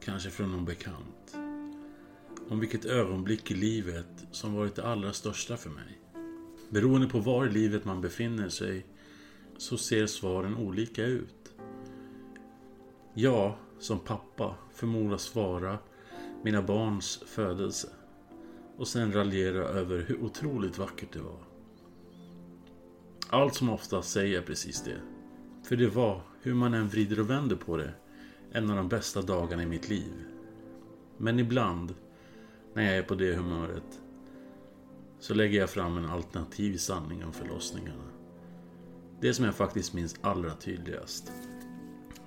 kanske från någon bekant, om vilket ögonblick i livet som varit det allra största för mig. Beroende på var i livet man befinner sig så ser svaren olika ut. Jag, som pappa, förmodas svara mina barns födelse och sen raljera över hur otroligt vackert det var. Allt som oftast säger jag precis det. För det var, hur man än vrider och vänder på det, en av de bästa dagarna i mitt liv. Men ibland, när jag är på det humöret, så lägger jag fram en alternativ sanning om förlossningarna. Det som jag faktiskt minns allra tydligast.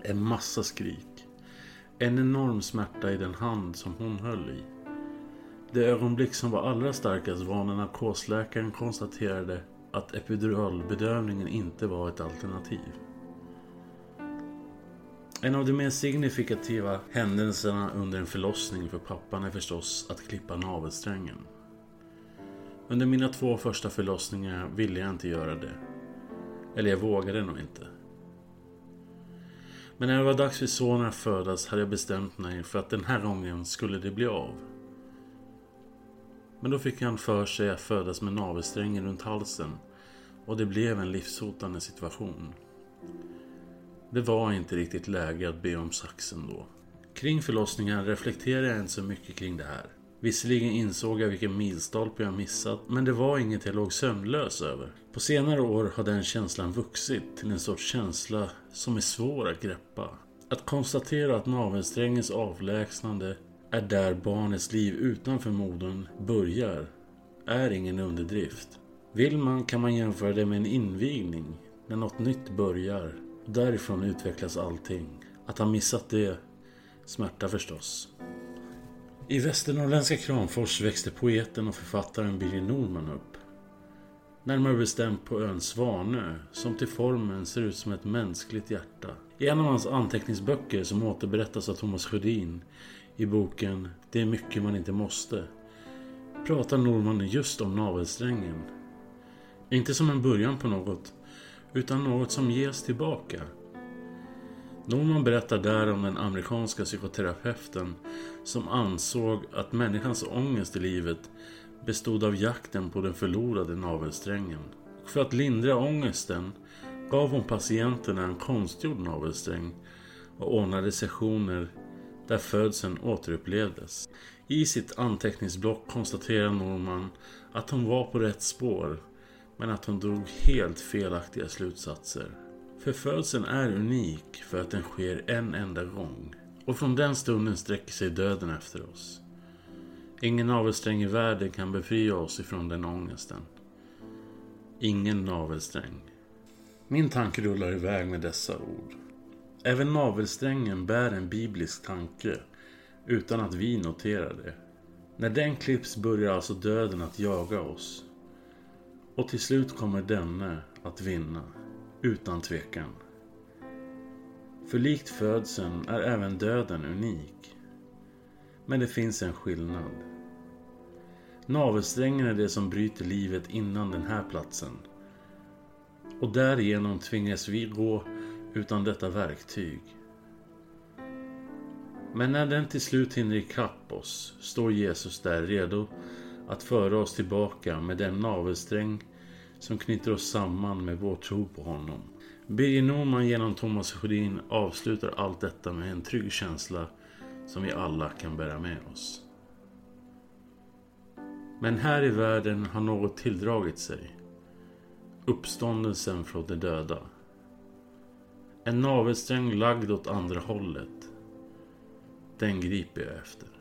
En massa skrik. En enorm smärta i den hand som hon höll i. Det ögonblick som var allra starkast var när narkosläkaren konstaterade att epiduralbedövningen inte var ett alternativ. En av de mer signifikativa händelserna under en förlossning för pappan är förstås att klippa navelsträngen. Under mina två första förlossningar ville jag inte göra det. Eller jag vågade nog inte. Men när det var dags för sonen att födas hade jag bestämt mig för att den här gången skulle det bli av. Men då fick han för sig att födas med navelsträngen runt halsen och det blev en livshotande situation. Det var inte riktigt läge att be om saxen då. Kring förlossningen reflekterade jag inte så mycket kring det här. Visserligen insåg jag vilken milstolpe jag missat, men det var inget jag låg sömnlös över. På senare år har den känslan vuxit till en sorts känsla som är svår att greppa. Att konstatera att navelsträngens avlägsnande är där barnets liv utanför modern börjar är ingen underdrift. Vill man kan man jämföra det med en invigning, när något nytt börjar. Därifrån utvecklas allting. Att ha missat det smärta förstås. I västernorrländska Kramfors växte poeten och författaren Birger Norman upp. Närmare bestämt på ön Svanö, som till formen ser ut som ett mänskligt hjärta. I en av hans anteckningsböcker som återberättas av Thomas Sjödin i boken Det är mycket man inte måste pratar Norman just om navelsträngen. Inte som en början på något, utan något som ges tillbaka. Norman berättar där om den amerikanska psykoterapeuten som ansåg att människans ångest i livet bestod av jakten på den förlorade navelsträngen. Och för att lindra ångesten gav hon patienterna en konstgjord navelsträng och ordnade sessioner där födseln återupplevdes. I sitt anteckningsblock konstaterar Norman att hon var på rätt spår men att hon drog helt felaktiga slutsatser. För är unik för att den sker en enda gång. Och från den stunden sträcker sig döden efter oss. Ingen navelsträng i världen kan befria oss ifrån den ångesten. Ingen navelsträng. Min tanke rullar iväg med dessa ord. Även navelsträngen bär en biblisk tanke utan att vi noterar det. När den klipps börjar alltså döden att jaga oss. Och till slut kommer denne att vinna, utan tvekan. För likt födseln är även döden unik. Men det finns en skillnad. Navelsträngen är det som bryter livet innan den här platsen. Och därigenom tvingas vi gå utan detta verktyg. Men när den till slut hinner ikapp oss står Jesus där redo att föra oss tillbaka med den navelsträng som knyter oss samman med vår tro på honom. Birger Norman genom Thomas Sjödin avslutar allt detta med en trygg känsla som vi alla kan bära med oss. Men här i världen har något tilldragit sig. Uppståndelsen från de döda. En navelsträng lagd åt andra hållet. Den griper jag efter.